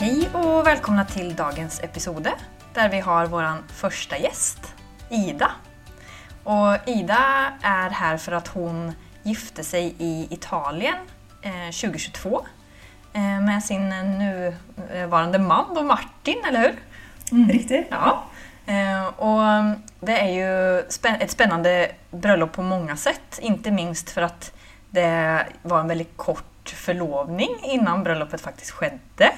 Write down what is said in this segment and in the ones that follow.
Hej och välkomna till dagens episode där vi har vår första gäst, Ida. Och Ida är här för att hon gifte sig i Italien eh, 2022 eh, med sin nuvarande man då Martin, eller hur? Riktig. Ja. Eh, och det är ju ett spännande bröllop på många sätt. Inte minst för att det var en väldigt kort förlovning innan bröllopet faktiskt skedde.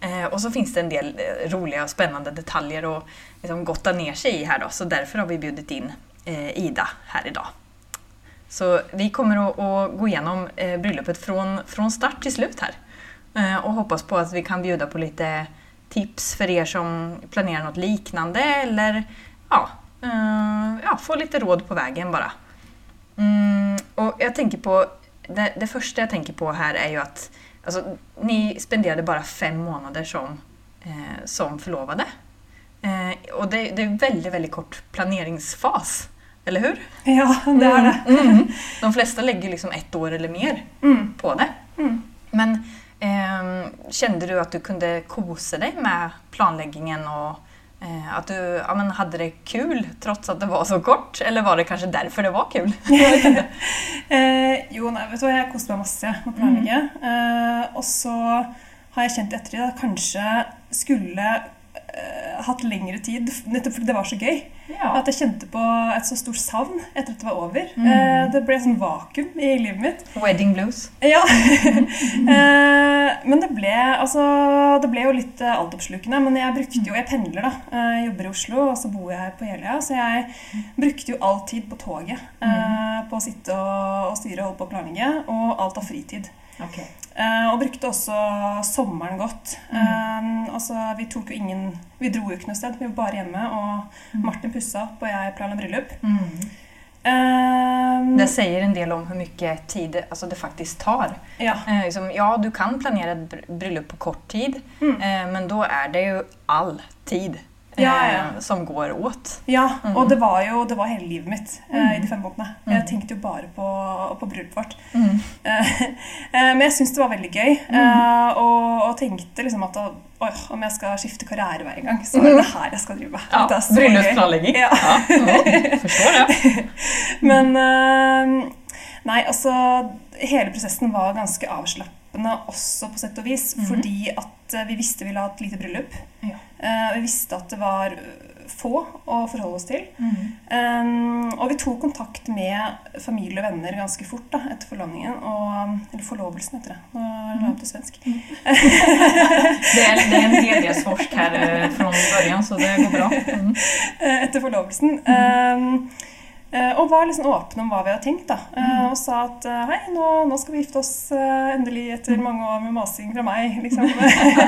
Eh, och så finns det en del eh, roliga och spännande detaljer att liksom gotta ner sig i här då. Så därför har vi bjudit in eh, Ida här idag. Så vi kommer att, gå igenom eh, bröllopet från, från start till slut här. Eh, och hoppas på att vi kan bjuda på lite tips för er som planerar något liknande eller ja, eh, ja, få lite råd på vägen bara. Mm, och jag tänker på, det, det första jag tänker på här är ju att alltså, ni spenderade bara fem månader som, eh, som förlovade. Eh, och det, det är en väldigt, väldigt kort planeringsfas, eller hur? Ja, det är det. Mm. De flesta lägger liksom ett år eller mer Mm. på det. Mm. Men eh, kände du att du kunde kose dig med planläggningen och eh, att du ja, men hadde det kul trots at det var så kort? Eller var det kanskje derfor det var kul? Eh, jo, nei, vet du hva, jeg koste meg masse med å planlegge. Eh, og så har jeg kjent i ettertid at kanskje skulle hatt lengre tid, nettopp fordi det var så gøy. Ja. At jeg kjente på et så stort savn etter at det var over. Mm. Eh, det ble et sånn vakuum i livet mitt. Wedding blues. Ja. eh, men det ble, altså, det ble jo litt eh, altoppslukende. Men jeg brukte jo, jeg pendler da. Eh, Jeg jobber i Oslo, og så bor jeg her på Jeløya. Så jeg brukte jo all tid på toget. Eh, på å sitte og, og styre og holde på å planlegge. Og alt av fritid. Okay. Uh, og brukte også sommeren godt. Eh, altså, vi tok jo ingen Vi dro jo ikke noe sted. Vi var bare hjemme. Og Martin pussa opp, og jeg planla bryllup. Mm. Uh, Det sier en del om hvor mye tid alltså det faktisk tar. ja. Liksom, ja, du kan planere et bryllup på kort tid, Mm. men da er det jo all tid Ja, ja. som går åt. Ja, Mm. og det var jo det var hele livet mitt eh, Mm. i de fem månedene. Mm. Jeg tenkte jo bare på, på bryllupet vårt. Mm. Eh, eh, men jeg syntes det var veldig gøy, eh, og, og tenkte liksom at oi, om jeg skal skifte karrierevei en gang, så er det her jeg skal drive med. Ja, Det. Bryllupsplanlegging. Ja. Ja, Forstår det. Men eh, Nei, altså Hele prosessen var ganske avslappende også, på sett og vis. Fordi at eh, vi visste vi ville ha et lite bryllup. Ja. Uh, vi visste at det var eh, få å forholde oss til. Mm. Um, og vi tok kontakt med familie og venner ganske fort da, etter forlovningen. Og, eller forlovelsen, heter det. Nå la jeg opp til svensk. Det er, det er, en deldiasforsk her fra begynnelsen, så det går bra. Mm. Etter forlovelsen. Um, og var liksom åpne om hva vi hadde tenkt. da. Eh, og sa at eh, hei, nå, nå skal vi gifte oss eh, endelig etter mange år med masing fra meg. liksom.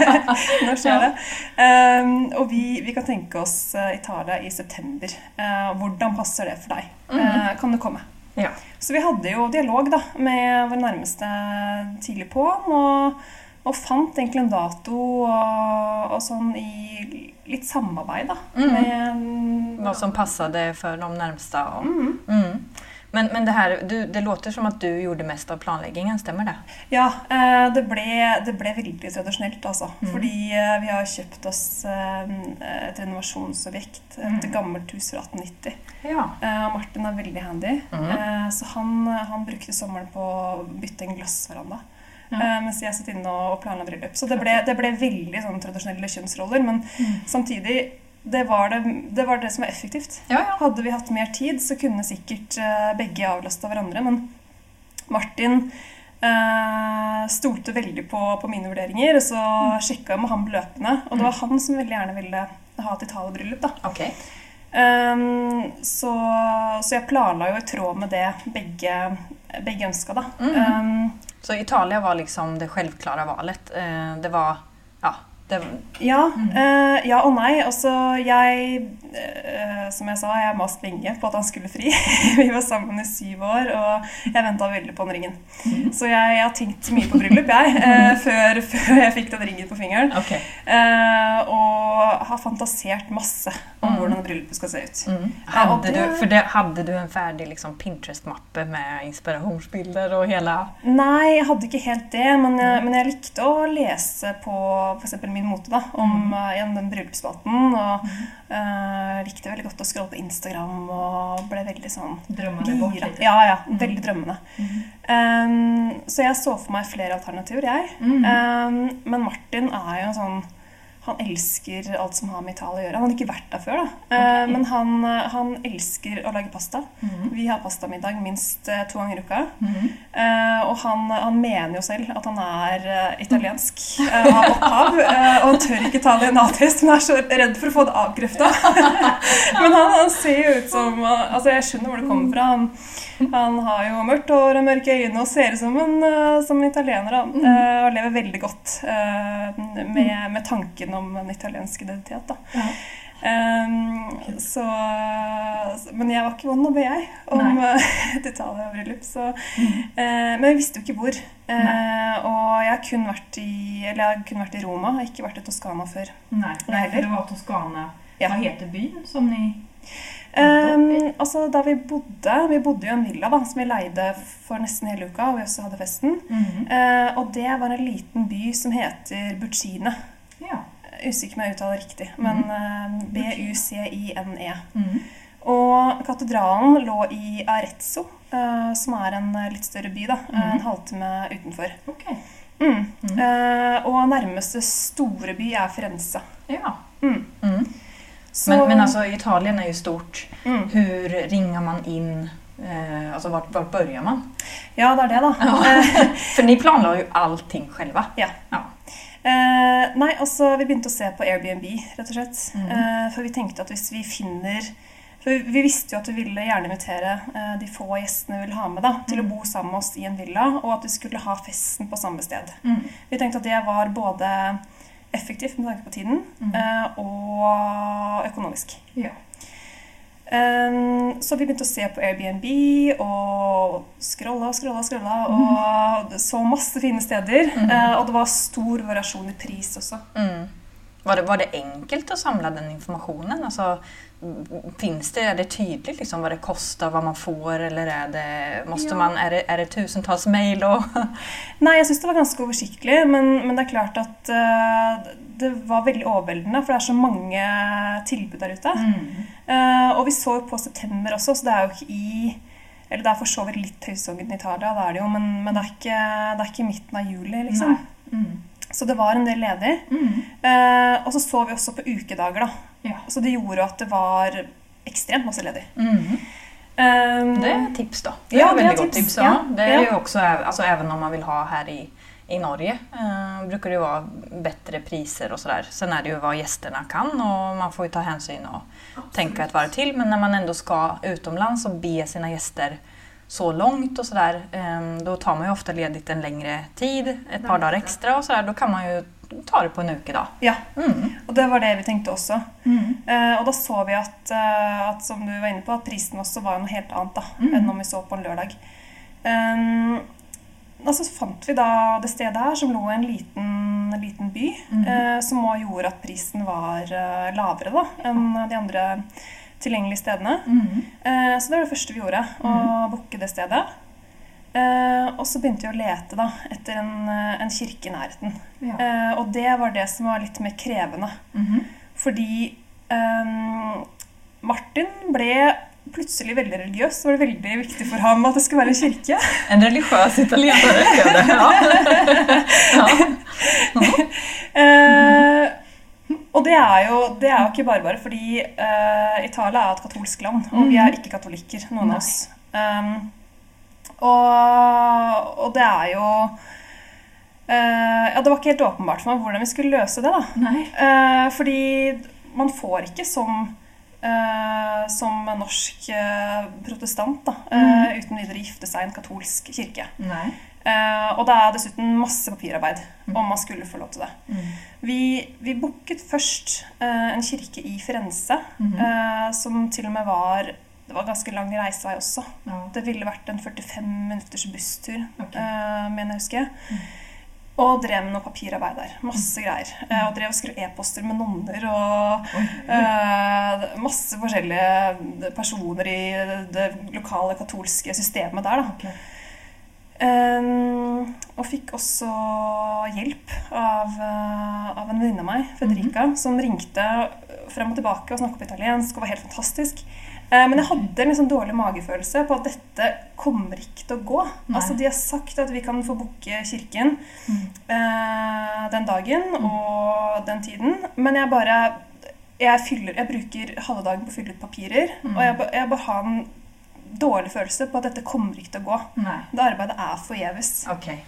nå skjer det. Um, og vi, vi kan tenke oss eh, Italia i september. Eh, hvordan passer det for deg? Eh, kan du komme? Ja. Så vi hadde jo dialog da, med vår nærmeste tidlig på, og, og fant egentlig en dato og, og sånn i litt samarbeid da. Mm. Med, Noe som passade for de nærmeste. Mm. mm. Men, men det her, du, det låter som at du gjorde mest av planleggingen, stemmer det? Ja, eh, det ble, det ble veldig tradisjonelt, altså. Mm. Fordi eh, vi har kjøpt oss eh, et renovasjonsobjekt, et Mm. gammelt hus fra 1890. Ja. Martin er veldig handy, Mm. så han, han brukte sommeren på å bytte en glassveranda. Ja. Eh, mens jeg satt inne og planla bryllup. Så det ble, det ble veldig sånn tradisjonelle kjønnsroller. Men Mm. samtidig, det var det, det var det som var effektivt. Ja, ja. Hadde vi hatt mer tid, så kunne sikkert eh, begge avlasta hverandre. Men Martin eh, stolte veldig på, på mine vurderinger, og så sjekka jeg med han løpende. Og det var han som veldig gjerne ville ha et Italia-bryllup. Okej. Ehm, så, så jeg planla jo i tråd med det begge, begge ønska. Mm. Um, Så Italia var liksom det selvklare valet. Eh, Det var, ja, det, ja, eh, ja og nei. Altså, jeg uh, Som jeg sa, jeg mast lenge på at han skulle fri. Vi var sammen i syv år, og jeg venta veldig på den ringen. Så jeg, jeg har tenkt mye på bryllup, jeg, uh, før, før jeg fikk den ringen på fingeren. Okay. Og har fantasert masse om Mm. hvordan bryllupet skal se ut. Mm. Ja, det- du, för det, hadde, du en ferdig liksom, Pinterest-mappe med inspirasjonsbilder og hele Nei, jeg hadde ikke helt det, men jeg, men jeg likte å lese på f.eks. min min mote, da, om igjen den bryllupsspalten. Og uh, likte veldig godt å scrolle på Instagram og ble veldig sånn Drømmene gira. Ja, ja. Veldig drømmende. Um, så jeg så for meg flere alternativer, jeg. Mm. Um, men Martin er jo en sånn han elsker alt som har med Italia å gjøre. Han har ikke vært der før, da. Okay. Men han, han elsker å lage pasta. Mhm. Vi har pastamiddag minst uh, to ganger i uka. Mm. Eh, og han, han mener jo selv at han er eh, italiensk eh, av opphav. eh, og han tør ikke ta DNA-test, men er så redd for å få det avkrefta. men han, han ser jo ut som eh, Altså, jeg skjønner hvor det kommer fra. Han, han har jo mørkt hår og mørke øyne og ser ut som en, eh, som en italiener. Da. Eh, og lever veldig godt eh, med, med tanken om en italiensk identitet. Da. Ja. Um, så, men jeg var ikke vond å be, jeg, om eh, et Italia-bryllup. Mm. Uh, men jeg visste jo ikke hvor. Uh, og jeg har kun vært i, eller kun vært i Roma, jeg har ikke vært i Toskana før. Nei, for nej, det- var Toskana. Ja. Hva heter byen som ni... Um, altså, da vi bodde Vi bodde jo i en villa da, som vi leide for nesten hele uka, og vi også hadde festen. Mm -hmm. uh, og det var en liten by som heter Buccine. Ja. Usikker om jeg uttaler riktig, men eh, B-U-C-I-N-E. Mm. Og katedralen lå i Arezzo, eh, som er en eh, litt større by, da, Mhm. en halvtime utenfor. Okay. Mm. Mhm. Og nærmeste store by er Firenze. Ja. Mm. Mm. Så, Men, men altså, Italien er jo stort. mm. ringer ringar man inn Eh, altså, hvor, vart börjar man? Ja, det er det, da. Ja. For dere ni planlade ju allting selv? Ja. ja. Eh, nei, altså vi begynte å se på Airbnb, rett og slett. Mm. Eh, for vi tenkte at hvis vi finner For vi visste jo at vi ville gjerne invitere eh, de få gjestene vi ville ha med, da, til å Mhm. bo sammen med oss i en villa, og at vi skulle ha festen på samme sted. Mm. Vi tenkte at det var både effektivt med tanke på tiden Mhm. eh, og økonomisk. Ja. Um, så vi begynte å se på Airbnb og scrolla og scrolla, scrolla, og så masse fine steder. Mm. Uh, og det var stor variasjon i pris også. Mm. Var, det, var det enkelt å samle den informasjonen? Alltså, mm, finns det, är det tydligt liksom vad det kostar, vad man får eller är det, måste Ja. man, är det, är det tusentals mejl? Og... Nei, jeg syns det var ganske oversiktlig, men, men det er klart at uh, det var veldig overveldende, for det er så mange tilbud der ute. Mm. Uh, og vi så jo på september også, så det er jo ikke i Eller det er for så vidt litt høysesongen i Italia, det er det jo, men, men det, er ikke, det er ikke midten av juli, liksom. Nei. Mm. Så det var en del ledig. Mm. Eh, og så så vi også på ukedager, da. Ja. Så det gjorde at det var ekstremt masse ledig. Mm. Um, Det er tips da. Det Ja, är ett det er godt tips. tips. Ja. Ja, Det er ja. ju också, alltså, även om man vil ha her i, i Norge eh, bruker det jo ha bedre priser og så der. Sen er det jo hva gjestene kan og man får jo ta hensyn og tenke et varv til. Men når man ändå skal utomlands og be sine gäster så långt och sådär, eh, då tar man ju ofta ledigt en längre tid, ett par dagar extra och sådär. Då kan man ju ta det på en ukedag. Ja, Mm. og det var det vi tenkte også. Mm. Uh, og da så vi at, uh, at, som du var inne på, at prisen også var noe helt annet da, Mm. enn om vi så på en lørdag. Um, og så fant vi da det stedet her, som lå i en liten, liten by, eh, som også gjorde at prisen var eh, lavere da, enn de andre tilgjengelige stedene. Mm. Eh, så det var det første vi gjorde, å booke det stedet. Eh, og så begynte vi å lete da, etter en, eh, en kirke i nærheten. Ja. Eh, og det var det som var litt mer krevende. Mhm. Fordi ehm, Martin ble plutselig veldig religiøs. Så var det veldig viktig for ham at det skulle være en kirke. En religiøs italienare ja. det. Ja. ja. Og det er, jo, det er jo ikke bare bare, fordi uh, Italia er et katolsk land, og vi er ikke katolikker, noen Nei. av oss. Um, og, og det er jo uh, Ja, det var ikke helt åpenbart for meg hvordan vi skulle løse det, da. Nei. Eh, fordi man får ikke som, Uh, som norsk uh, protestant da, eh, uten videre gifte seg i en katolsk kirke. Nej. Eh, og det er dessuten masse papirarbeid om man skulle få lov til det. Mm. Vi, vi booket først uh, en kirke i Firenze, mm -hmm. uh, som til og med var Det var ganske lang reisevei også. Ja. Det ville vært en 45 minutters busstur, okay. mener jeg husker. huske. Og drev med noe papirarbeid der. Masse greier. Eh, og drev og skrev e-poster med nonner og masse forskjellige personer i det lokale katolske systemet der. da. Okej. Um, og fikk også hjelp av, uh, av en venninne av meg, Federica, som ringte frem og tilbake og snakket på italiensk og var helt fantastisk. Uh, men jeg hadde en liksom dårlig magefølelse på at dette kommer ikke til å gå. Nei. Altså De har sagt at vi kan få booke kirken uh, den dagen og den tiden, men jeg bare jeg, fyller, jeg bruker halve dagen på å fylle ut papirer, og jeg, jeg bare har en dårlig følelse på at dette kommer ikke til å gå. Nei. Det arbeidet er forgjeves. Okay.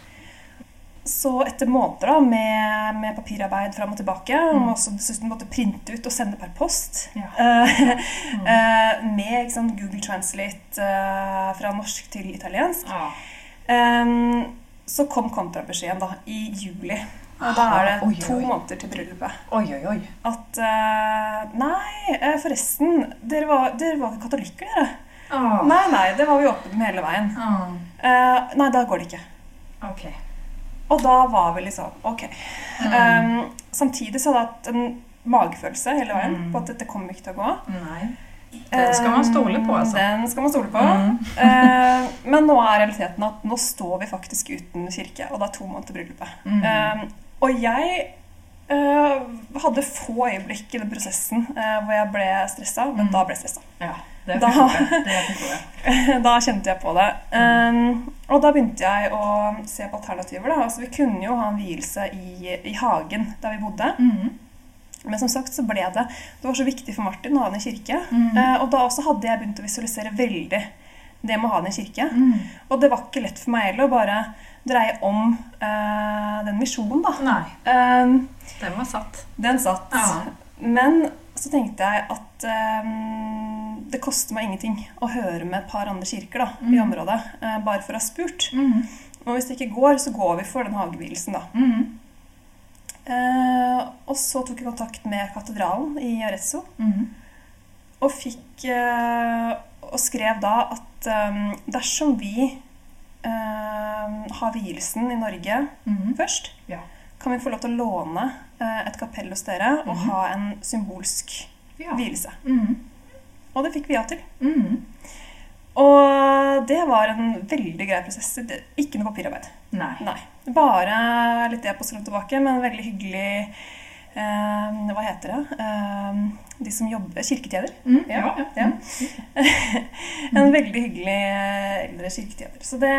Så etter måneder da, med, med papirarbeid fram og tilbake, og må også dessuten måtte printe ut og sende per post, Ja. eh, med ikke sant, Google Translate eh, fra norsk til italiensk, Ja. eh, så kom kontrabeskjeden da, i juli. Og da er det oi, oi, to måneder til bryllupet. Oi, oi, oi. At uh, Nei, forresten, dere var, dere var ikke katolikker, dere. Ah. Nei, nei, det var vi åpne med hele veien. Oh. Uh, nei, da går det ikke. Ok. Og da var vi liksom OK. Ok. Um, samtidig så hadde jeg hatt en magefølelse hele veien Mm. på at dette kommer ikke til å gå. Nei. Den skal man stole på, altså. Um, Den skal man stole på. Mm. Uh, men nå er realiteten at nå står vi faktisk uten kirke, og det er to måneder til bryllupet. Mm. Um, og jeg uh, hadde få øyeblikk i den prosessen uh, hvor jeg ble stressa, men Mm. da ble jeg stressa. Ja, det Da- Det da kjente jeg på det. Um, og da begynte jeg å se på alternativer. Da. Altså, vi kunne jo ha en vielse i, i hagen der vi bodde. Mm. Men som sagt så ble det Det var så viktig for Martin å ha den i kirke. Mm. Uh, og da også hadde jeg begynt å visualisere veldig det med å ha den i kirke. Mm. Og det var ikke lett for meg heller å bare dreie om uh, den misjonen, da. Nei, Eh, den var satt. den satt. Ja. Men så tenkte jeg at eh, det koster meg ingenting å høre med et par andre kirker da, i Mm. området. eh, bare for å ha spurt. Mm. Og hvis det ikke går, så går vi for den hagevielsen, da. Mm. Eh, og så tok jeg kontakt med katedralen i Arezzo. Mm. Og fikk eh, Og skrev da at eh, dersom vi eh, har vielsen i Norge Mm. først, Ja. kan vi få lov til å låne eh, et kapell hos dere og Mhm. ha en symbolsk Ja. vielse. Mm. Og det fikk vi ja til. Mm. Og det var en veldig grei prosess. Ikke noe papirarbeid. Nei. Nei. Bare litt e-post rundt tilbake, men veldig hyggelig eh, Hva heter det? Eh, de som jobber Kirketjeder. Mm. Ja, Ja, ja. En veldig hyggelig eldre kirketjener. Så det,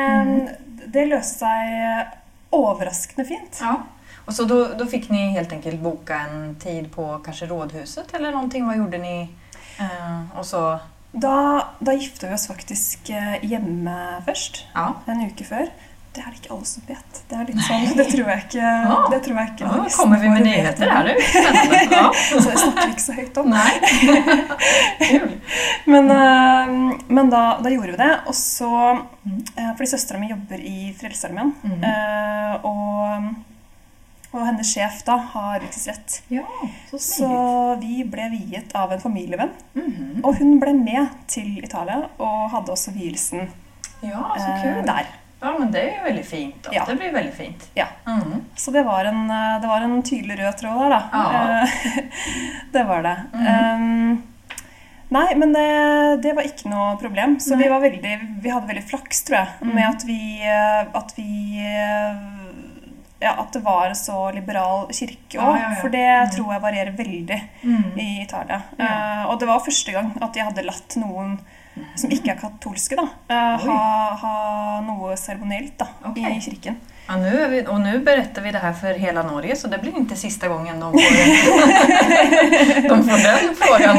det løste seg overraskende fint. Ja. Og så da fikk fick ni helt enkelt boka en tid på kanskje rådhuset eller noe? Hva gjorde ni? Eh, og så, Da, da gifta vi oss faktisk eh, hjemme først. ja. En uke før. Det er det ikke alle som vet. Det er litt sånn, det tror jeg ikke, Ah, det tror jeg ikke ah, kommer vi med nyheter er du? Ja. Så det snakker vi ikke så høyt om. Men, eh, men da, da gjorde vi det. Og så Mm. Fordi søstera mi jobber i Frelsesarmeen. Mm -hmm. og, og hennes sjef da har vielsesrett. Ja, så Så vi ble viet av en familievenn. Mhm. Og hun ble med til Italia og hadde også vielsen Ja, eh, der. Ja, men det er jo veldig fint. Da. Ja. Det blir veldig fint. Ja. Mm. Så det var en, eh, det var en tydelig rød tråd der, da. Ja. Eh, det var det. Mhm. Um, nei, men det, det var ikke noe problem. Så vi, var veldig, vi hadde veldig flaks, tror jeg, Mhm. med at vi, eh, at vi eh, ja, At det var en så liberal kirke òg. ja, ja. For det mm. tror jeg varierer veldig Mm. i Italia. Eh, og det var første gang at jeg hadde latt noen som ikke er katolske, da, uh, ha, ha noe seremonielt da, Ok. i kirken. Ja, nu vi, och nu berättar vi det här för hela Norge så det blir inte sista gången de får, de får den frågan.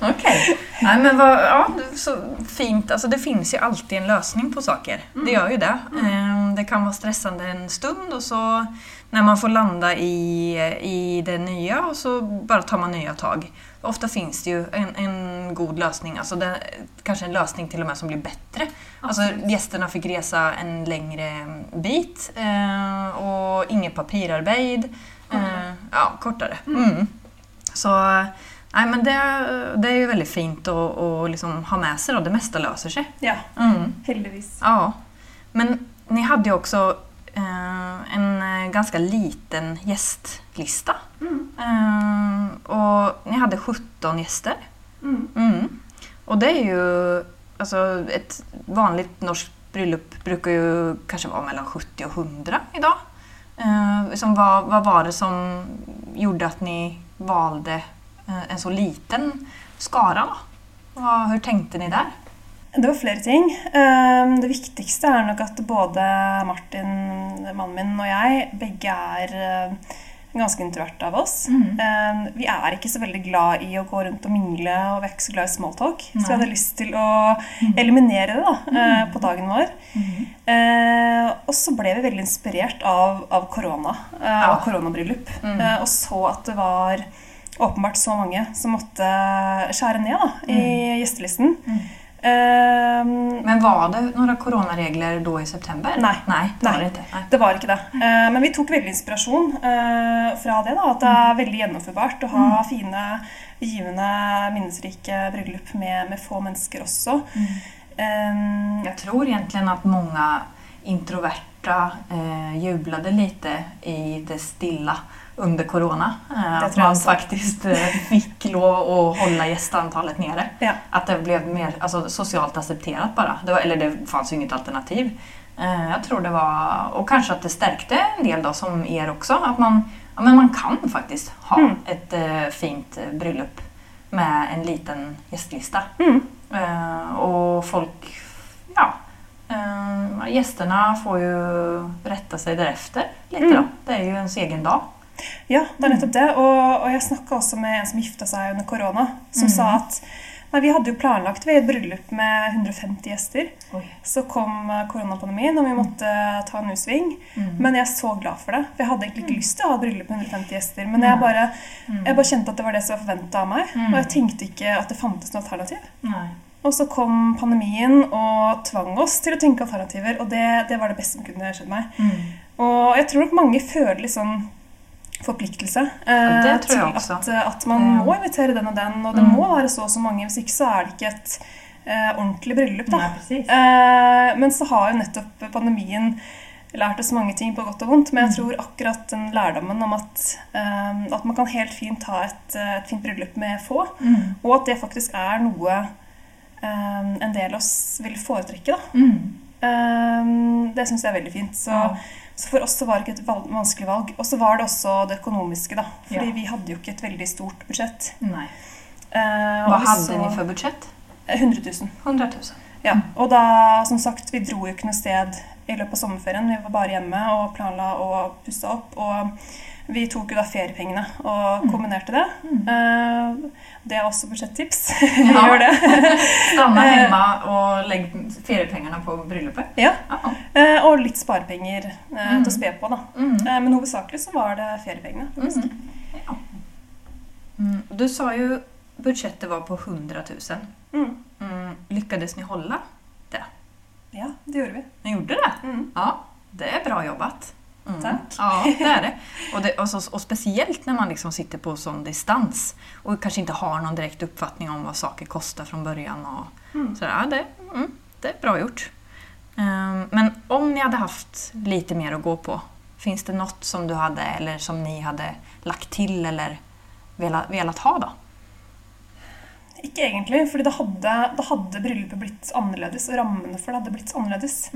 Okej. Nej, men vad, ja, så fint. Alltså, det finns ju alltid en lösning på saker. Det gör ju det. Mm. Det kan vara stressande en stund och så när man får landa i, i det nya och så bara tar man nya tag. Ofta finns det ju en, en god lösning, alltså det, kanske en lösning till och med som blir bättre. Alltså, gästerna fick resa en längre bit eh, och inget papirarbeid. Eh, ja, kortare. Mm. Så nej, men det, det är ju väldigt fint att, att liksom ha med sig. Då. Det mesta löser sig. Ja, Mm. heldigvis. Ja. Men ni hade ju också eh, en ganske ganska liten gästlista. Mm. Eh, och ni hade 17 gäster. Mm. Mm. Och det är ju alltså, ett vanligt norskt bröllop brukar ju kanske vara mellan 70 och 100 idag. Eh, liksom vad, vad var det som gjorde att ni valde eh, en så liten skara? Hva- Hur tänkte ni där? Det var flere ting. Ehm, Det viktigste er nok at både Martin, mannen min, og jeg begge er eh, ganske introverte av oss. Mhm. Ehm, Vi er ikke så veldig glad i å gå rundt og mingle, og vi er ikke så glad i smalltalk. Så vi hadde lyst til å eliminere det da, mm. på dagen vår. Eh, og så ble vi veldig inspirert av, av korona eh, Ja. og koronabryllup. Mm. Eh, og så at det var åpenbart så mange som måtte skjære ned da, i gjestelisten. Mm. Eh, Men var det noen koronaregler da i september? Nei. Nei, det var Nej. det nei. Det var ikke det. Uh, men vi tok veldig inspirasjon uh, fra det. da, At det er veldig gjennomførbart å ha fine, givende, minnesrike bryllup med, med få mennesker også. Eh, Jeg tror egentlig at mange introverte uh, jublet litt i det stilla under corona. Eh, att man faktisk faktiskt eh, fick lov att hålla gästantalet nere. ja. Att det blev mer alltså, socialt accepterat bara. Det var, eller det fanns ju inget alternativ. Eh, jag tror det var, och kanske att det stärkte en del då som er också. Att man, ja, men man kan faktiskt ha Mm. ett uh, fint bryllup bröllop med en liten gästlista. Mm. Eh, och folk, ja, uh, gästerna får ju rätta sig därefter lite Mm. då. Det är ju ens egen dag. Ja, det er nettopp det. Og, og jeg snakka også med en som gifta seg under korona, som mm. sa at nei, vi hadde jo planlagt ved et bryllup med 150 gjester. Oi. Så kom eh, koronapandemien, og vi måtte ta en U-sving. Mm. Men jeg er så glad for det. For jeg hadde egentlig ikke lyst til å ha et bryllup med 150 gjester. Men jeg bare, Mm. jeg bare kjente at det var det som var forventa av meg. Mm. Og jeg tenkte ikke at det fantes noe alternativ. Nei. Og så kom pandemien og tvang oss til å tenke alternativer, og det, det var det beste som kunne skjedd meg. Mm. Og jeg tror nok mange føler litt sånn forpliktelse eh, til at, at man Mm. må invitere den og den, og det Mm. må være så og så mange. Hvis ikke så er det ikke et eh, ordentlig bryllup. da. Nei. Eh, men så har jo nettopp pandemien lært oss mange ting på godt og vondt. Men jeg Mm. tror akkurat den lærdommen om at, eh, at man kan helt fint ha et, eh, et fint bryllup med få, Mm. og at det faktisk er noe eh, en del av oss vil foretrekke, da. Mm. Eh, det syns jeg er veldig fint. Så, så for oss så var det ikke et vanskelig valg. Og så var det også det økonomiske, da. Fordi Ja. vi hadde jo ikke et veldig stort budsjett. Nei. Eh, hadde Vad vi hade så- ni för budget? 100 000. 100 000. Ja, og da, som sagt, vi dro jo ikke noe sted i løpet av sommerferien. Vi var bare hjemme og planla og pussa opp. Og vi tok jo da feriepengene og Mm. kombinerte det. Mm. Eh, det er også budsjettips. Ja. Gjør det. Stanna hjemme og legge feriepengene på bryllupet? ja. Eh, og litt sparepenger eh, Mm. til å spe på, da. Mm. Eh, men hovedsakelig så var det feriepengene. Mm. Ja. Mm. Du sa jo budsjettet var på 100 000. Mm. Mm. Lyckades holde det? Ja, det gjorde vi. Ni gjorde det? Ja, det er bra jobbat. Mm. Ja, det är det. Och, det och, så, och speciellt när man liksom sitter på sån distans och kanske inte har någon direkt uppfattning om vad saker kostar från början. Och, Mm. så ja, det, mm, det är bra gjort. Um, men om ni hade haft lite mer att gå på, finns det något som du hade eller som ni hade lagt till eller velat, velat ha då? Ikke egentlig, fordi da hadde, da hadde bryllupet blitt annerledes, og rammene for det hadde blitt annerledes.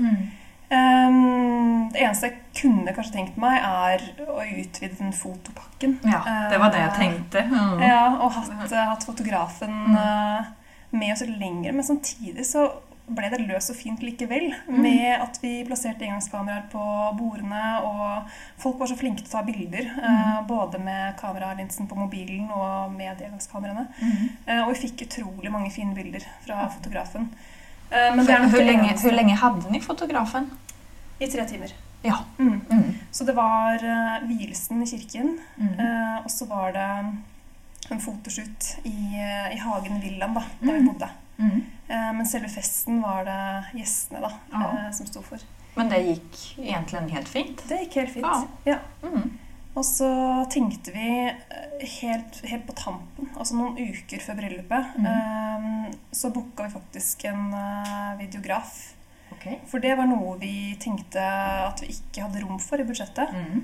Ehm, det eneste jeg kunne kanskje tenkt meg, er å utvide den fotopakken. Ja, det var det jeg tenkte. Mm. Ja, og hatt, hatt fotografen Mm. eh, med oss lenger. Men samtidig så ble det løst og fint likevel. Mm. Med at vi plasserte engangskameraer på bordene, og folk var så flinke til å ta bilder. Mm. eh, Både med kameralinsen på mobilen og med engangskameraene. Mm. Eh, Og vi fikk utrolig mange fine bilder fra fotografen. Eh, Men det er nok hvor, lenge, länge, eneste. hur ni fotografen? I tre timer. Ja. Mm. Mm. Så det var uh, vielsen i kirken, Mm. uh, og så var det en fotoshoot i, uh, i hagen villaen da, der vi Mm. bodde. Mm. Men selve festen var det gjestene da, Ja. som sto for. Men det gikk egentlig helt fint. Det gikk helt fint. Ja. Ja. Og så tenkte vi eh, helt, helt på tampen, altså noen uker før bryllupet, Mm. så booka vi faktisk en eh, videograf. Okay. For det var noe vi tenkte at vi ikke hadde rom for i budsjettet. Mm.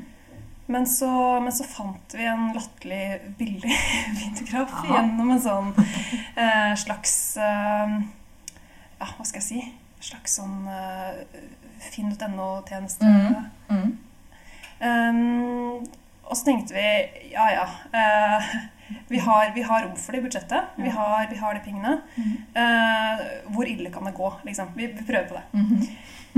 Men så, men så fant vi en latterlig billig videograf Aha. gjennom en sånn eh, slags eh, Ja, hva skal jeg si? slags sånn eh, finn.no-tjeneste. Mm. Mm. Um, og så tenkte vi ja ja, uh, vi, har, vi har rom for det i budsjettet. Vi har, vi har de pengene. Uh, hvor ille kan det gå? Liksom? Vi, vi prøver på det. Mm.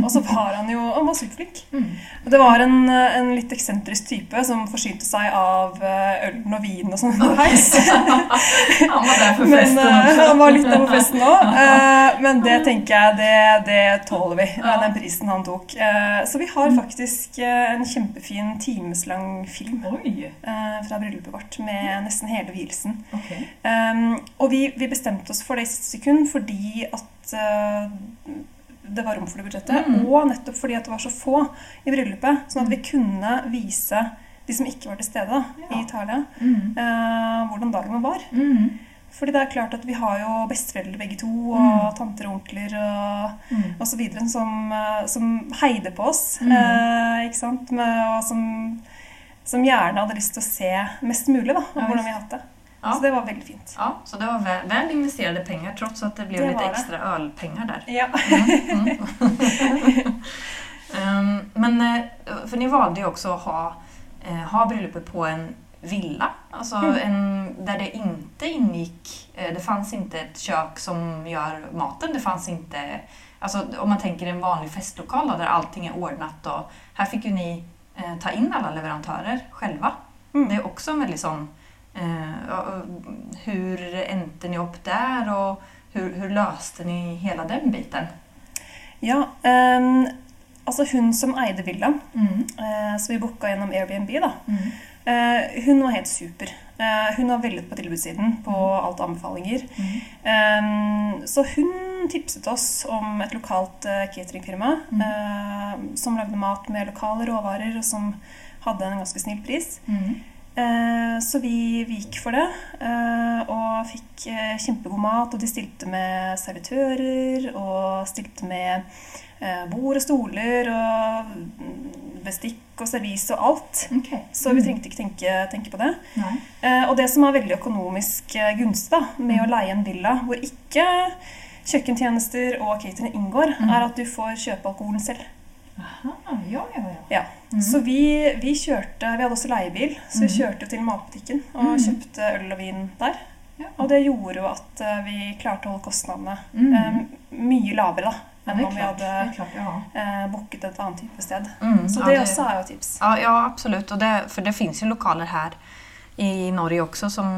Og så var han jo han var superflink. Mm. Det var en, en litt eksentrisk type som forsynte seg av eh, ølen og vinen og sånn underveis. Han var der på Men festen eh, han var litt der på festen òg. men det tenker jeg, det, det tåler vi, Ja. den prisen han tok. Eh, så vi har faktisk eh, en kjempefin timeslang film eh, fra bryllupet vårt med nesten hele vielsen. Okay. Um, og vi, vi bestemte oss for det i siste sekund fordi at uh, det var rom for det budsjettet, Mm. og nettopp fordi at det var så få i bryllupet, sånn at vi kunne vise de som ikke var til stede da, i Italia, Mm. uh, hvordan dagen var. Mm. Fordi det er klart at vi har jo besteforeldre begge to, og Mm. tanter og onkler og, Mm. og så videre, som, uh, som heide på oss, Mm. uh, ikke sant? Med, og som, som gjerne hadde lyst til å se mest mulig da, om hvordan vi har hatt det. Ja. Så det var veldig fint. Ja, så det var vel, väl investerade penger, trots at det ble Det litt ekstra det. extra ölpengar. Ja. Mm. Mm. um, men, For dere ni valde også å ha, eh, ha bryllupet på en villa, alltså Mm. en, där det inte ingick, eh, det fanns inte ett kök som gör maten, det fanns inte, alltså om man tänker en vanlig festlokal då, där allting är ordnat och här fick ju ni eh, ta in alla leverantörer själva. Mm. Det är också en väldigt sån, eh, hur ändte ni upp där och hur, hur löste ni hela den biten? Ja, um, altså hun som eide villaen, Mm. eh, så vi booka gjennom Airbnb, da, Mm. eh, hun var helt super. Eh, hun har veldig på tilbudssiden på alt av anbefalinger. Mm. Ehm, så hun tipset oss om et lokalt eh, cateringfirma Mm. eh, som lagde mat med lokale råvarer, og som hadde en ganske snill pris. Mm. Eh, Så vi, vi gikk for det, eh, og fikk kjempegod mat. Og de stilte med servitører, og stilte med bord og stoler, og mm, bestikk og servis og alt. Okej. Så vi trengte ikke tenke, tenke på det. Og det som er veldig økonomisk gunstig med å Mm. leie en villa hvor ikke kjøkkentjenester og catering inngår, Mm. er at du får kjøpe alkoholen selv. Aha, ja, ja, ja. Ja. Mm. Så vi, vi kjørte Vi hadde også leiebil, så vi Mhm. kjørte til matbutikken og mm. kjøpte øl og vin der. Ja. Og det gjorde jo at eh, vi klarte å holde kostnadene Mm. eh, mye lavere da, enn om vi hadde klart ja. eh, booket et annet type sted. Mm, Så ja, det også er jo tips. Ja, ja absolut. Och det, for det finns jo lokaler här i Norge også, som,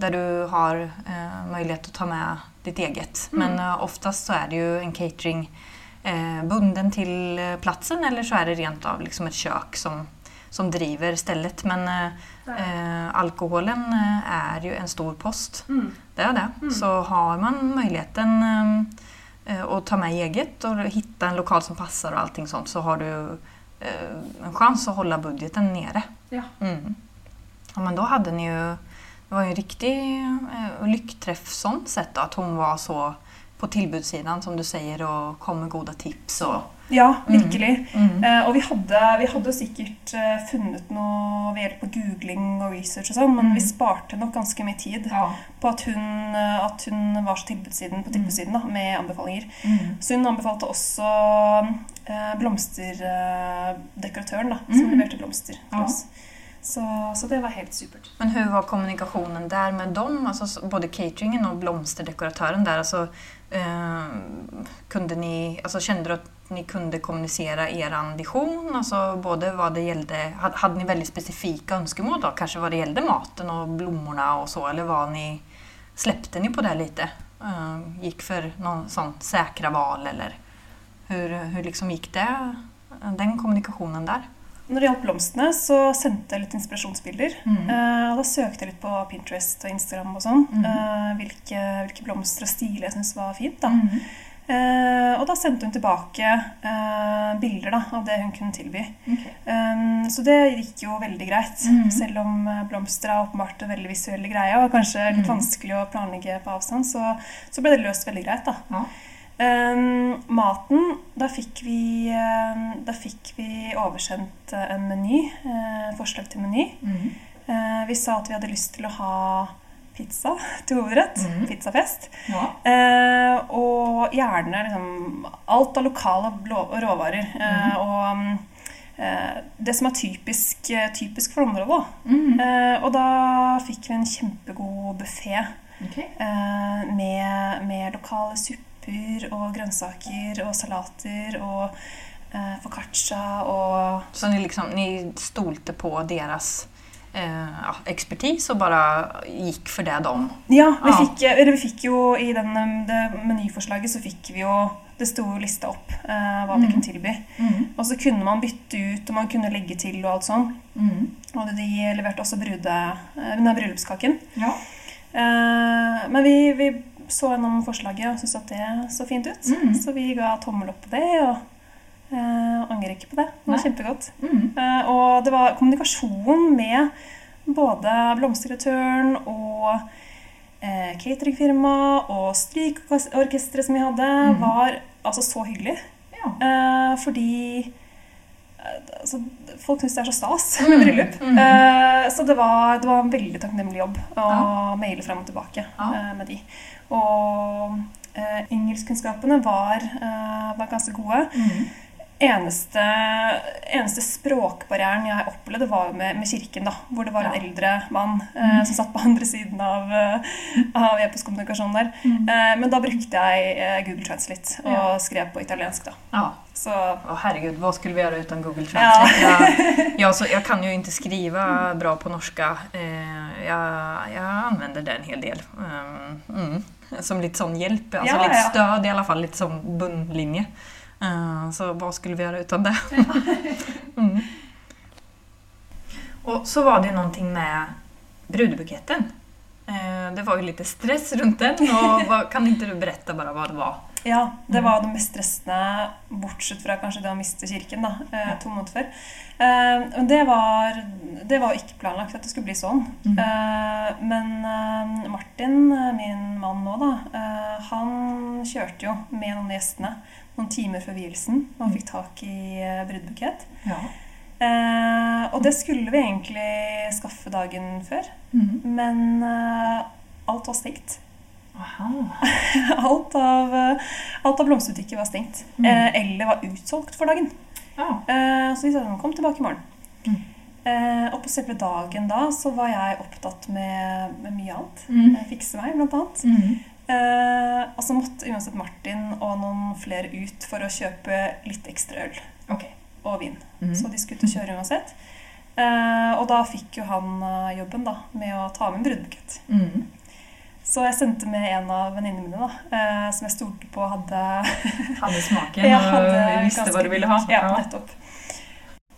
der du har eh, mulighet til å ta med ditt eget. Mm. Men eh, oftest så er det jo en catering eh, bunden til plassen, platsen eller så er det rent av liksom et kjøkken som, som driver stedet. Men eh, eh, alkoholen er jo en stor post. Mm. Det er det. Mm. Så har man muligheten eh, eh, ta med eget og hitta en lokal som passer, og allting sånt så har du eh, en chans å holde budgeten nere. Ja. Mm. Ja, men då hade ni ju, det var ju en riktig eh, lyckträff sånt sett at att hon var så på tilbudssiden, som du sier, og kom med gode tips. Og... Ja, Mm. virkelig. mm. Eh, og vi hadde, vi hadde sikkert eh, funnet noe ved hjelp av googling og research og sånn, men Mm. vi sparte nok ganske mye tid ja. på at hun, eh, at hun var så tilbudssiden på tilbudssiden da, med anbefalinger. Mm. Så hun anbefalte også eh, blomsterdekoratøren, da, som Mm. leverte blomster til Ja. Så, så det var helt supert. Men hvordan var kommunikationen der med dem? Altså, både cateringen og blomsterdekoratøren der. Altså, eh, ni, altså, kjente dere at dere kunne kommunisere deres vision? Altså, både hade ni väldigt specifika ønskemål då? Kanske vad det gällde maten og blommorna og så? Eller var ni, slepte dere på det litt? Eh, gikk for noen sånn säkra val eller Hvordan liksom gikk det, den kommunikationen där? Når det gjaldt blomstene, så sendte jeg litt inspirasjonsbilder. Mm. Uh, da søkte jeg litt på Pinterest og Instagram og sånn. Mm. Uh, hvilke, hvilke blomster og stiler jeg syntes var fint. da. Mm. Uh, og da sendte hun tilbake uh, bilder da, av det hun kunne tilby. Okay. Um, så det gikk jo veldig greit. Mhm. Selv om blomster er åpenbart en veldig visuelle greie og kanskje litt Mhm. vanskelig å planlegge på avstand, så, så ble det løst veldig greit. da. Ja. Um, maten, da fikk vi, um, da fikk vi oversendt en meny, Uh, forslag til meny. Mm. Eh, vi sa at vi hadde lyst til å ha pizza til hovedrett. Mhm. Pizzafest. Ja. Uh, og gjerne liksom alt av lokale råvarer. -hmm. Og um, det som er typisk, typisk for området. Mm. Eh, og da fikk vi en kjempegod buffé okay. med, med lokale supper og grønnsaker og salater og eh, foccaccia og Så ni, liksom, ni stolte på deres eh, ja, expertis och bara gick för det de... Ja, vi, Ja. Fikk, eller vi fikk jo i den, det menyforslaget så fikk vi jo Det sto lista opp eh, hva de Mhm. kunne tilby. Og så kunne man bytte ut, og man kunne legge til og alt sånn. Mm. Og de leverte også brude, eh, nei, bryllupskaken. Ja. Eh, men vi, vi så gjennom forslaget og syntes at det så fint ut. Mm. Så vi ga tommel opp på det, og Uh, angrer ikke på det. Det var Nei. kjempegodt. Mm. Uh, og det var kommunikasjon med både Blomsterreturn og uh, cateringfirma og strykeorkesteret som vi hadde, mm. var altså så hyggelig. Ja. Uh, fordi altså, folk syns det er så stas Mhm. med bryllup. Eh, så det var, det var en veldig takknemlig jobb å Ja. maile frem og tilbake Ja. med de. Og eh, engelskkunnskapene var, eh, var ganske gode. Mm. Eneste, eneste språkbarrieren jeg opplevde, var med, med kirken. da, Hvor det var en eldre mann eh, mm. som satt på andre siden av, eh, av e-postkommunikasjonen der. Mm. Eh, men da brukte jeg eh, Google Translate og Ja. skrev på italiensk. da. Ja. Så Åh, herregud, hva skulle vi gjøre uten Google Translate? Ja. jeg så, jag kan jo ikke skrive bra på norsk. Eh, jeg, jeg, anvender det en hel del. Um, mm. Som litt sånn hjelp. Altså Ja, litt ja. stöd i alla fall, litt sånn bunnlinje. Uh, så hva skulle vi gjøre uten det? mm. Og så var det jo noe med brudebuketten. Uh, det var jo litt stress rundt den. og kan ikke du berette bare hva det var? Ja, det Mhm. var det mest stressende, bortsett fra kanskje det å miste kirken da, eh, to måneder før. Eh, og det var, det var ikke planlagt at det skulle bli sånn. Mm. Eh, men eh, Martin, min mann nå, da, han kjørte jo med noen av gjestene noen timer før vielsen og Mm. fikk tak i brudebukett. Ja. Og det skulle vi egentlig skaffe dagen før, Mm. men alt var stengt. Aha. Alt av, eh, alt av blomsterbutikker var stengt. Mm. Eh, eller var utsolgt for dagen. Ah. Eh, så de sa kom tilbake i morgen. Mm. Eh, og på selve dagen da så var jeg opptatt med, med mye annet. Mm. Eh, Fikse meg, blant annet. Mm. Eh, og så måtte uansett Martin og noen flere ut for å kjøpe litt ekstra øl Ok. og vin. Mm. Så de skulle ut og kjøre uansett. Eh, og da fikk jo han jobben da, med å ta med en brudebukett. Så jeg sendte med en av venninnene mine, da, eh, som jeg stolte på hadde Hadde smaken hadde og visste hva du ville ha. Ja, nettopp.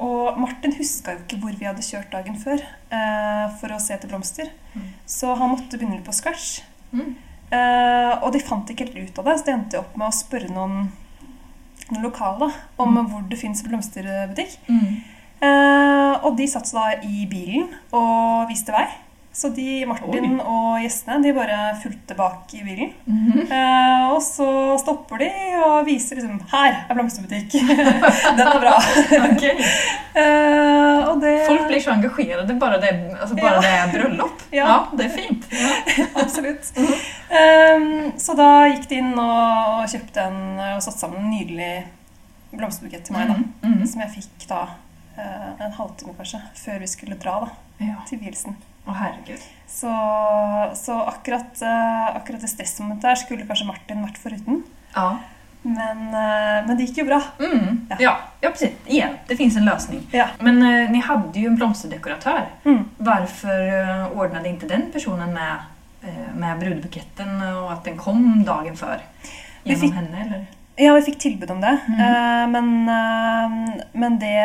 Og Martin huska jo ikke hvor vi hadde kjørt dagen før eh, for å se etter blomster. Mm. Så han måtte begynne på scratch. Mm. Eh, og de fant ikke helt ut av det, så det endte jeg opp med å spørre noen, noen lokale om Mm. hvor det fins blomsterbutikk. Mm. Eh, og de satt da i bilen og viste vei. Så de, Martin og gjestene de bare fulgte bak i bilen. Mhm. Eh, og så stopper de og viser liksom Her er blomsterbutikk. Den er bra. okay. Eh, og det Folk blir så engagerade bare det, altså bare Ja. det er bryllup. Ja. Ja. det er fint. Ja. Absolutt. Eh, så da gikk de inn og, kjøpte en og satte sammen en nydelig blomsterbukett til meg. da. Mm. -hmm. Som jeg fikk da eh, en halvtime kanskje før vi skulle dra da, til vielsen. Åh herregud. Så, så akkurat, eh, akkurat det stressmomentet her skulle kanskje Martin vært foruten. Ja. Men, eh, men det gikk jo bra. Mm. Ja. Ja. ja, precis. Igen, det finns en løsning. Ja. Men eh, ni hadde jo en blomsterdekoratør. Mm. Varför eh, ordnade inte den personen med, med brudebuketten och att den kom dagen før? Gjennom fikk, henne eller? Ja, vi fikk tilbud om det. Mm. Uh, men men det,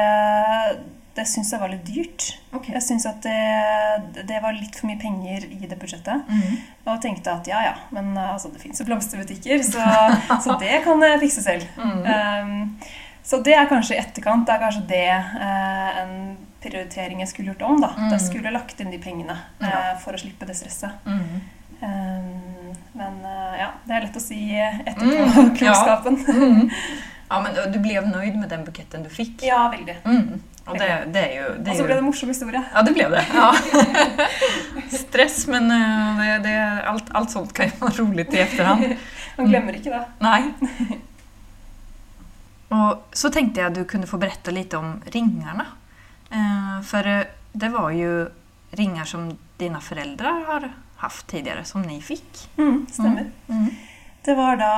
det syns jeg var litt dyrt. Okay. Jeg syns at det, det var litt for mye penger i det budsjettet. Mm. Og tenkte at ja ja, men eh, altså, det fins jo blomsterbutikker, så, så det kan jeg fikse selv. Mm. Um, så det er kanskje i etterkant. Det er kanskje det eh, en prioritering jeg skulle gjort om. da. Mm. Jeg skulle lagt inn de pengene eh, for å slippe det stresset. Mm. Um, men uh, ja, det er lett å si etterpåklokskapen. Mm. Ja, men eh, du ble nöjd med den buketten du fikk? Ja, veldig. Mm. Och det, det er jo Det Og så ble det en morsom historie. Ja, det ble det. Ja. stress, men eh, det, det, alt, alt, sånt kan ju rolig til i etterhånd. Man glemmer ikke det. Nei. Og så tenkte jeg du kunne få berette litt om ringene. For eh, det var jo ringer som dine foreldre har haft tidligere, som ni fikk. Mm, stemmer. Mm. Det var da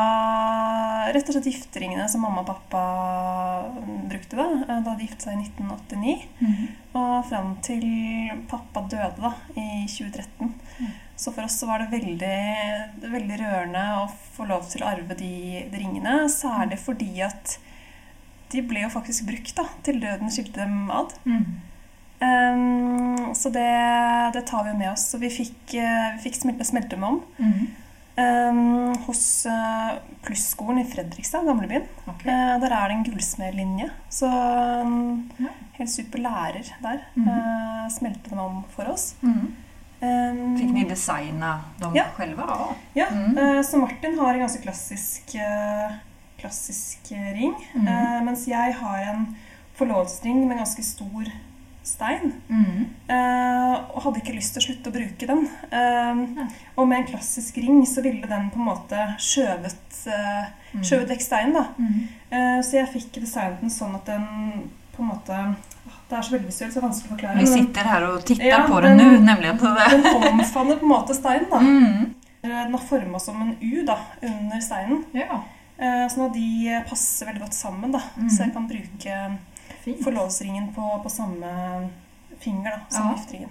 rett og slett gifteringene som mamma og pappa brukte da, da de giftet seg i 1989. Mm. Og fram til pappa døde da, i 2013. Mm. Så for oss så var det veldig, veldig rørende å få lov til å arve de, de ringene. Særlig fordi at de ble jo faktisk brukt da, til døden skilte dem ad. Mm. Um, så det, det tar vi jo med oss. Så vi fikk, eh, vi fikk smelte, smelte med om Mm. Ehm, hos uh, Plusskolen i Fredrikstad, gamlebyen. Okay. Eh, der er det en gullsmedlinje. Så um, Ja. helt super lærer der. Mhm. eh, smelte dem om for oss. Mm. -hmm. um, Fikk ni designa dem Ja. själva? Ja. Ja, Mm. eh, så Martin har en ganske klassisk, klassisk ring. Mhm. eh, mens jeg har en forlovelsesring med ganske stor stein. Mm. eh, og hadde ikke lyst til å slutte å bruke den. Eh, Ja. og med en klassisk ring så ville den på en måte skjøvet, Mm. skjøvet vekk steinen. da. Mm. Eh, så jeg fikk designet den sånn at den på en måte Det er så veldig visuelt, så det er vanskelig å forklare. Vi sitter her og titter Ja, på den nå, nemlig. Den omfavner på en måte steinen. da. Mm. Den har forma som en U da, under steinen. Ja, Eh, Sånn at de passer veldig godt sammen. da. Mhm. Så jeg kan bruke fint. forlovelsesringen på, på samme finger da, som Ja. gifteringen.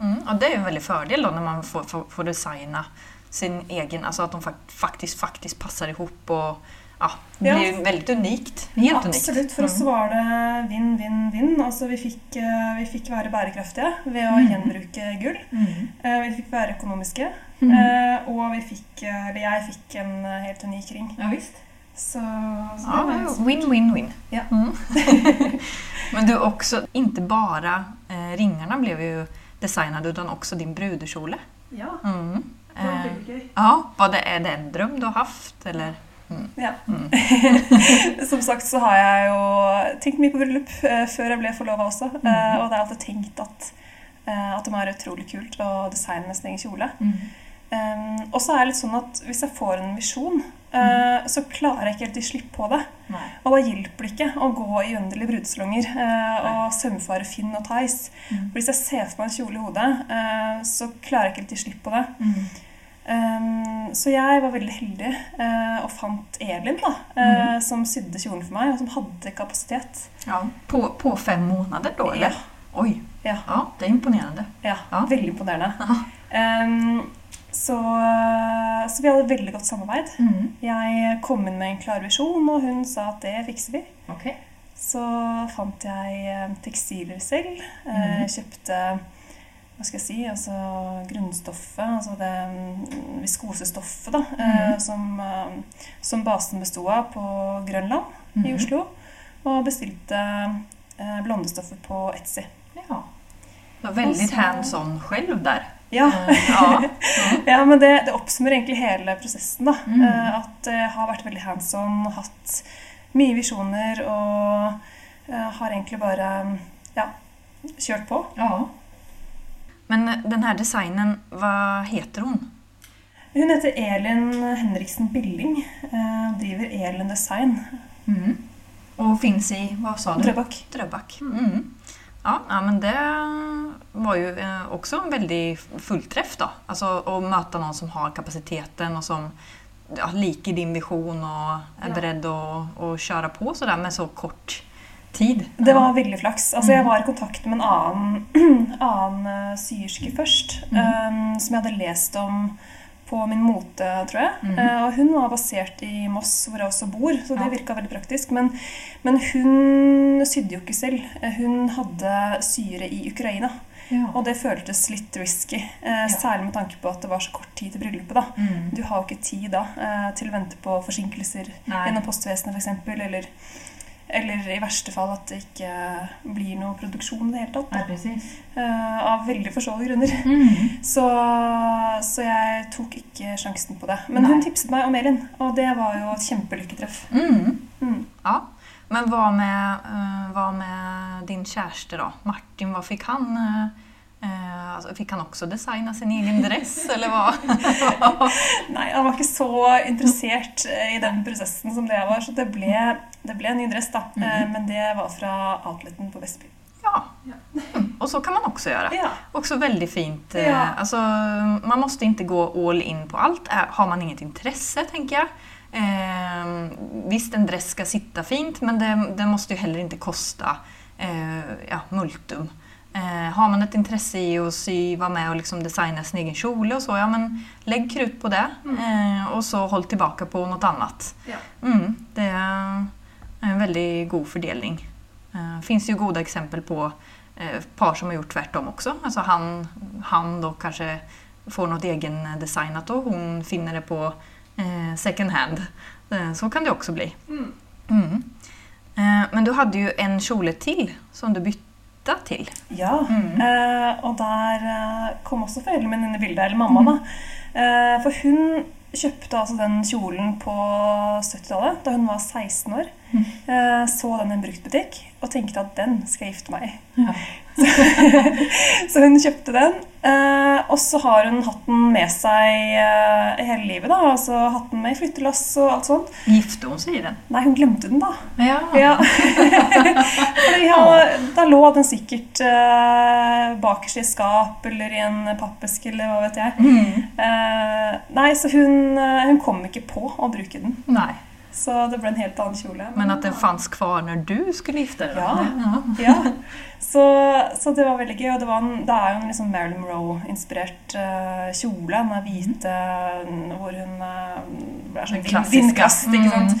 Mm. og det er jo en veldig fordel da, når man får, får, får designa sin egen, altså At de faktisk, faktisk passer passar ihop og ja, det Ja. blir veldig väldigt unikt. Helt unikt. Absolutt. For oss Mm. var det vinn, vinn, vinn. Altså, vi, fikk, eh, vi fikk være bærekraftige ved å mm. gjenbruke gull. Mm. Eh, Vi fikk være økonomiske. Mm. eh, Og vi fikk, eller jeg fikk en helt unik ring. Ja, visst. Så, så Ja, det det var win, win, win. Ja. Mm. Men du också, inte bara eh, ringarna blev ju designade utan också din brudkjole. Ja, Mm. Eh, ja, var det, är det en dröm du har haft eller? Ja. Mm. Som sagt så har jeg jo tenkt mye på bryllup eh, før jeg ble forlova også. Eh, Mhm. og det har jeg alltid tenkt at, eh, at det må være utrolig kult å designe sin egen kjole. Mm. Um, og så er det litt sånn at hvis jeg får en visjon, eh, så klarer jeg ikke helt å gi slipp på det. Nei. Og da hjelper det ikke å gå i uendelige brudesalonger uh, og sømfare Finn og Theis. Mm. For hvis jeg ser for meg en kjole i hodet, uh, så klarer jeg ikke helt å gi slipp på det. Mm. Um, så jeg var veldig heldig uh, og fant Elin, da, eh, som sydde kjolen for meg, og som hadde kapasitet. Ja, på, på fem måneder, da? eller? Ja. Oi. Ja. ja, det er imponerende. Ja, Ja. Veldig imponerende. Um, så, så vi hadde veldig godt samarbeid. Mm. Jeg kom inn med en klar visjon, og hun sa at det fikser vi. Okay. Så fant jeg eh, tekstiler selv. Eh, Mhm. Kjøpte hva skal jeg si, altså grunnstoffet, altså det mm, viskosestoffet da, eh, Mhm. som, eh, som basen bestod av på Grønland i Mhm. Oslo. Og bestilte eh, blondestoffet på Etsy. Ja. Var veldig hands-on selv där. Ja, Eh, ja. Ja men det, det oppsummerer egentlig hele prosessen. da. Mm. Eh, At jeg har vært veldig hands on hatt mye visjoner og eh, har egentlig bare ja, kjørt på. ja. Men denne designen, hva heter hun? Hun heter Elin Henriksen Billing. eh, Driver Elin Design. Mm. Og fins i, hva sa du? Drøbak. Drøbak. Mm. Ja, ja, men det var ju også också en väldig fullträff då. Alltså att möta någon som har kapaciteten och som ja, liker din vision och är Ja. beredd att, att köra på sådär med så kort tid. Det var veldig flaks. Altså, jeg Mm. var i kontakt med en annen, annen eh, syerske først, Mm. um, som jeg hadde lest om på min mote, tror jeg. Mm. Eh, og hun var basert i Moss, hvor jeg også bor, så det Ja. virka veldig praktisk. Men, men hun sydde jo ikke selv. Eh, Hun hadde syre i Ukraina, Ja. og det føltes litt risky. Eh, Særlig med tanke på at det var så kort tid til bryllupet. da. Mm. Du har jo ikke tid da eh, til å vente på forsinkelser Nei. gjennom postvesenet f.eks. Eller, eller i verste fall at det ikke blir noe produksjon i det hele tatt. Da. ja, Eh, av veldig forståelige grunner. Mm. Så, så jeg tok ikke sjansen på det. Men Nei. hun tipset meg om Elin, og det var jo et kjempelykketreff. Mm. Mm. Ja. Men hva med, eh, vad med din kjæreste, da? Martin, hva fikk han, eh, Eh, altså, fikk han også designa sin egen dress, eller hva? Nei, han var ikke så interessert eh, i den prosessen som det jeg var, så det ble, det ble en ny dress, da. Eh, Men det var fra outleten på Vestby. ja. Mm. Og så kan man også gjøre. Ja. Også veldig fint. eh, Ja. altså, man måste ikke gå all in på allt. Eh, Har man inget interesse, tenker jeg. Eh, visst, en dress skal sitte fint, men det, det måste ju heller ikke koste eh, ja, multum. Eh, har man et intresse i å sy, være med og liksom designa sin egen kjole og så, ja men legg krut på det. Eh, og så hold tilbake på noe annet. Ja. Mm, det er en veldig god fordeling. Det Fins jo gode eksempel på eh, par som har gjort tvärtom også. Altså han, han da kanskje får noe egendesignet, og hun finner det på eh, second hand. Eh, så kan det også bli. Mm. Mm. Eh, men du hadde jo en kjole til som du bytte til. Ja, Mm. eh, og der eh, kom også foreldrene mine inn i bildet, eller mamma, da. Eh, for hun kjøpte altså den kjolen på 70-tallet, da hun var 16 år. Eh, så den i en bruktbutikk og tenkte at den skal jeg gifte meg i. Ja. Så hun kjøpte den. Eh, og så har hun hatt den med seg eh, hele livet. da, altså Hatt den med i flyttelass og alt sånt. Gifte hun seg i den? Nei, hun glemte den, da. Ja. Ja. Ja, da lå den sikkert bakerst i skap eller i en pappeske eller hva vet jeg. Mm. Nei, så hun, hun kom ikke på å bruke den. Nej, Så det ble en helt annen kjole. men at den fanns kvar når du skulle gifte deg? Ja. ja. Så, så det var veldig gøy. Og det, var en, det er jo en liksom Marilyn Monroe-inspirert uh, kjole. Den er hvite, hvor hun uh, er sånn vindkast, ikke sant.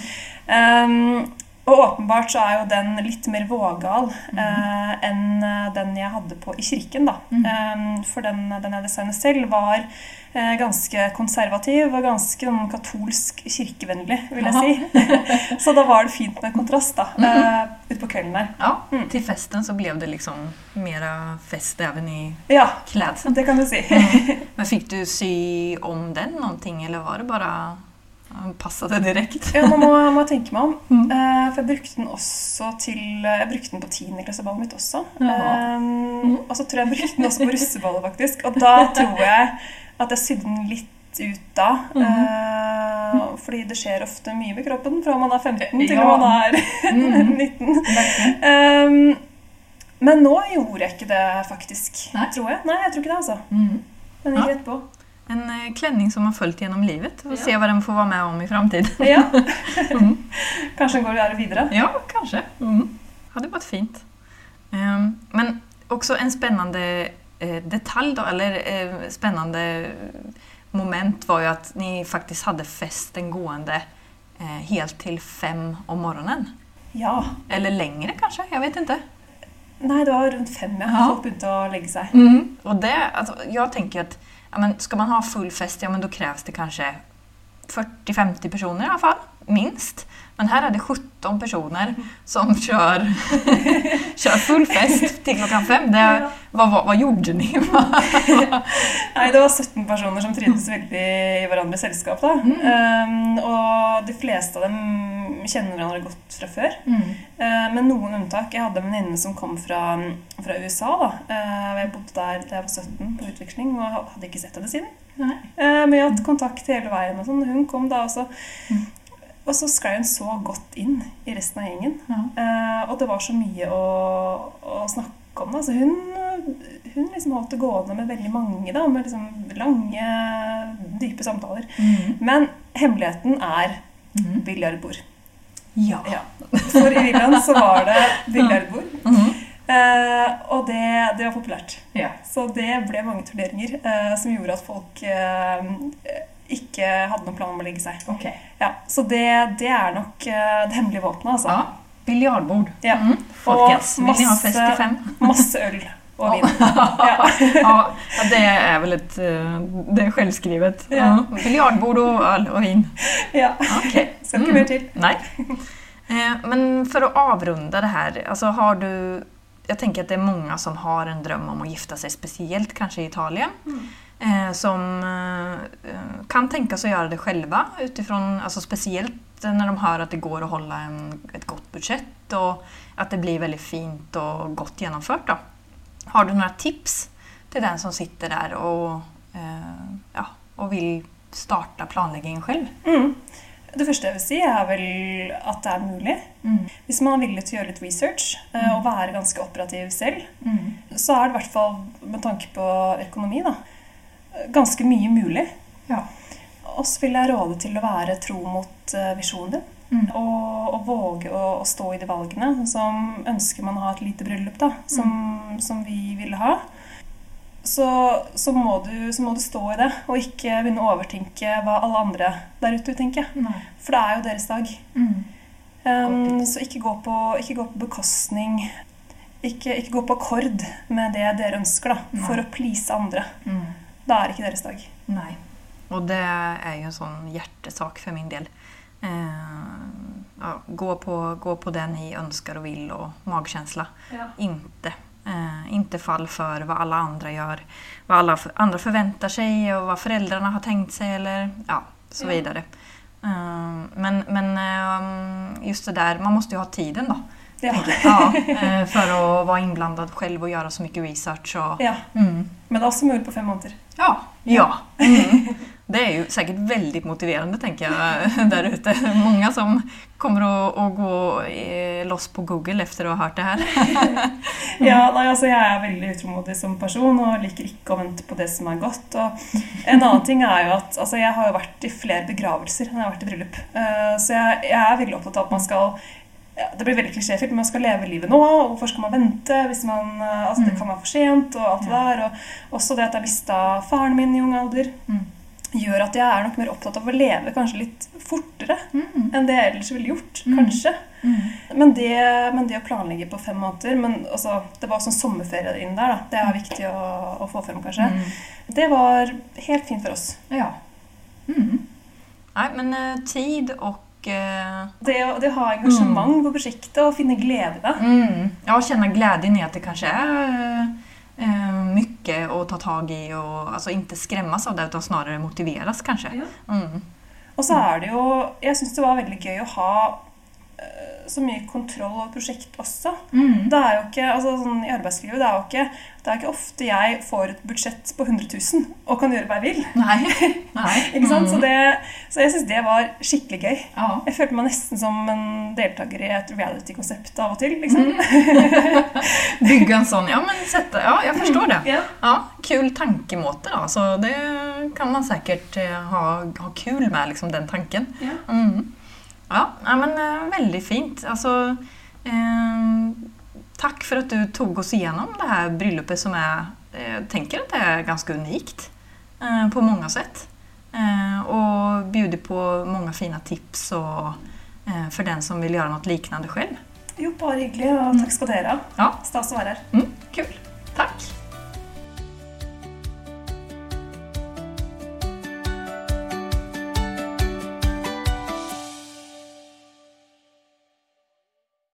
Um, og åpenbart så er jo den litt mer vågal eh, enn eh, den jeg hadde på i kirken. da. Mm. Eh, for den, den jeg designet selv, var eh, ganske konservativ og ganske um, katolsk kirkevennlig, vil jeg si. så da var det fint med kontrast da, eh, utpå kvelden der. Ja, Mm. till festen så ble det liksom mer fest even i Ja, klädseln. det kan du si. Men fikk du sy om den någonting eller var det bara ja, passade direkt? Ja, nå må, må jeg tenke meg om. Mm. Eh, for jeg brukte den også til Jeg brukte den på tiendeklasseballet mitt også. Um, Eh, og så tror jeg jeg brukte den også på russeballet, faktisk. Og da tror jeg at jeg sydde den litt ut da. Eh, fordi det skjer ofte mye med kroppen fra man er 15 til Ja. man er Mm. 19. Verkligen. Eh, men nå gjorde jeg ikke det, faktisk. Nei. Tror jeg. Nei, jeg tror ikke det, altså. Mm. Den gikk Ja. rett på. En kledning som har fulgt gjennom livet. og Ja. se hva de får være med om i framtiden. Ja. Mm. Kanskje går videre videre. Ja, kanskje. Mm. Hadde vært fint. Um, men også en spennende eh, detalj da, eller eh, spennende moment var jo at ni faktisk hadde festen gående eh, helt til fem om morgenen. Ja. Eller lengre, kanskje? Jeg vet ikke. Nei, det var rundt fem. Ja. Folk begynte å legge seg. Och det, altså, jeg tenker att ja, men ska man ha full fest, ja men då krävs det kanske 40-50 personer i alla fall, minst. Men här är det 17 personer som kör, kör full fest till klockan fem. Det, Ja. vad, vad, vad gjorde ni? Nei, det var 17 personer som trivdes veldig i hverandres selskap. da. Um, og de fleste av dem kjenner hverandre godt fra før. Uh, med noen unntak. Jeg hadde en venninne som kom fra, fra USA. da. Uh, jeg bodde der da jeg var 17 på utveksling og hadde ikke sett henne siden. Nej. Uh, men jeg hadde hatt kontakt hele veien. og sånn. Hun kom da også. Mm. Og så sklei hun så godt inn i resten av gjengen. Ja. Eh, og det var så mye å, å snakke om. Da. Så hun, hun liksom holdt det gående med veldig mange. Da, med liksom lange, dype samtaler. Mm. Men hemmeligheten er Mm. biljardbord. Ja. Ja. For i Irland så var det billiardbord. Mm. Eh, og det, det var populært. Yeah. Så det ble mange turneringer eh, som gjorde at folk eh, ikke hadde noen plan om å legge seg. Okay. Ja, så det, det er nok eh, det hemmelige våpenet. Altså. Ja. Biljardbord. Ja. Mm. Folkens, ha masse-? Masse øl og vin. Ja. ja, det är väl ett, eh, det är självskrivet. Ja. Ja. Biljardbord och öl och vin. ja. okay. Skal ikke Mm. mer til. Nej. Eh, Men för att avrunda det här, alltså har du... Jag tänker att det är många som har en dröm om att gifta sig, speciellt kanske i Italien. Eh, som eh, kan tänka sig att göra det själva utifrån, alltså speciellt när de hör att det går att hålla en, ett gott budget och att det blir väldigt fint och gott genomfört. Då. Har du några tips till den som sitter där och, eh, ja, och vill starte planleggingen selv? Mm. Det første jeg vil si, er vel at det er mulig. Hvis man er villig til å gjøre litt research eh, og være ganske operativ selv, så er det i hvert fall med tanke på økonomi da, ganske mye mulig. Ja. Og så vil jeg råde til å være tro mot eh, visjonen din. Og, og våge å, å stå i de valgene. Som ønsker man å ha et lite bryllup, da, som, som vi ville ha. Så, så, må du, så må du stå i det, og ikke begynne å overtenke hva alle andre der ute tenker. Nei. For det er jo deres dag. Um, så ikke gå, på, ikke gå på bekostning ikke, ikke gå på akkord med det dere ønsker, da, Nei. for å please andre. Mm. Da er ikke deres dag. Nei. Og det er jo en sånn hjertesak for min del. Eh, ja, gå, på, gå på det ni önskar och vill och magkänsla. Inte. Eh, inte fall för vad alla andra gör, vad alla andre andra förväntar sig och vad föräldrarna har tänkt sig eller ja, så Ja. vidare. Eh, men men eh, just det där, man måste ju ha tiden då. Ja. Ja, eh, för att vara inblandad själv och göra så mycket research. Och, ja. mm. Men det også mulig på fem måneder. Ja. ja. Mm. Det er jo sikkert veldig motiverende, tenker jeg der ute. Mange som kommer å, å gå loss på Google efter å ha hørt det her. Ja, nei, altså Jeg er veldig utålmodig som person og liker ikke å vente på det som er godt. Og en annen ting er jo at altså, Jeg har jo vært i flere begravelser enn jeg har vært i bryllup. Eh, så jeg, jeg er veldig opptatt av at man skal ja, Det blir veldig klisjéfylt, men man skal leve livet nå. og Hvorfor skal man vente hvis man eh, Altså, det kan være for sent, og alt det der. Og også det at jeg mista faren min i ung alder, Mm. Gjør at jeg er nok mer opptatt av å leve kanskje litt fortere Mm. enn det jeg ellers ville gjort. Mm. Kanskje. Mm. Men det, men det å planlegge på fem måneder men altså, Det var sånn sommerferie inn der. Da. Det er viktig å, å få frem, kanskje. Mm. Det var helt fint for oss. Ja. Mm. Nej, men uh, tid og uh... Det å, det å ha engasjement på prosjektet og finne glede i det. mm, ja, kjenne glädjen i at det kanskje er eh, mycket att ta tag i och alltså inte skrämmas av det utan snarare motiveras kanske. Mm. Og så er det jo Jeg syns det var veldig gøy å ha eh, så mye kontroll over prosjekt også. Mm. Det er jo ikke, altså sånn I arbeidslivet det er jo ikke, det er ikke ofte jeg får et budsjett på 100 000 og kan gjøre hva jeg vil. Nei. Nei. Ikke sant? Så, Mm. det, så jeg syns det var skikkelig gøy. Ja. Jeg følte meg nesten som en deltaker i et reality-konsept av og til. liksom. Bygga en sånn ja men sette, ja jeg forstår det. Yeah. Ja, kul tankemåte da. så det kan man säkert eh, ha, ha kul med, liksom, den tanken. Ja. Mm. Ja, men veldig väldigt fint. Altså eh, Takk for at du tog oss igjennom det her bryllupet som jeg, eh, tenker at det er ganske unikt eh, på mange sett. Eh, og bjuder på mange fina tips og, eh, för den som vil gjøre noe lignende selv. Jo, bare hyggelig. Og takk skal dere ha. Ja. Stas å være her. Mm, kul!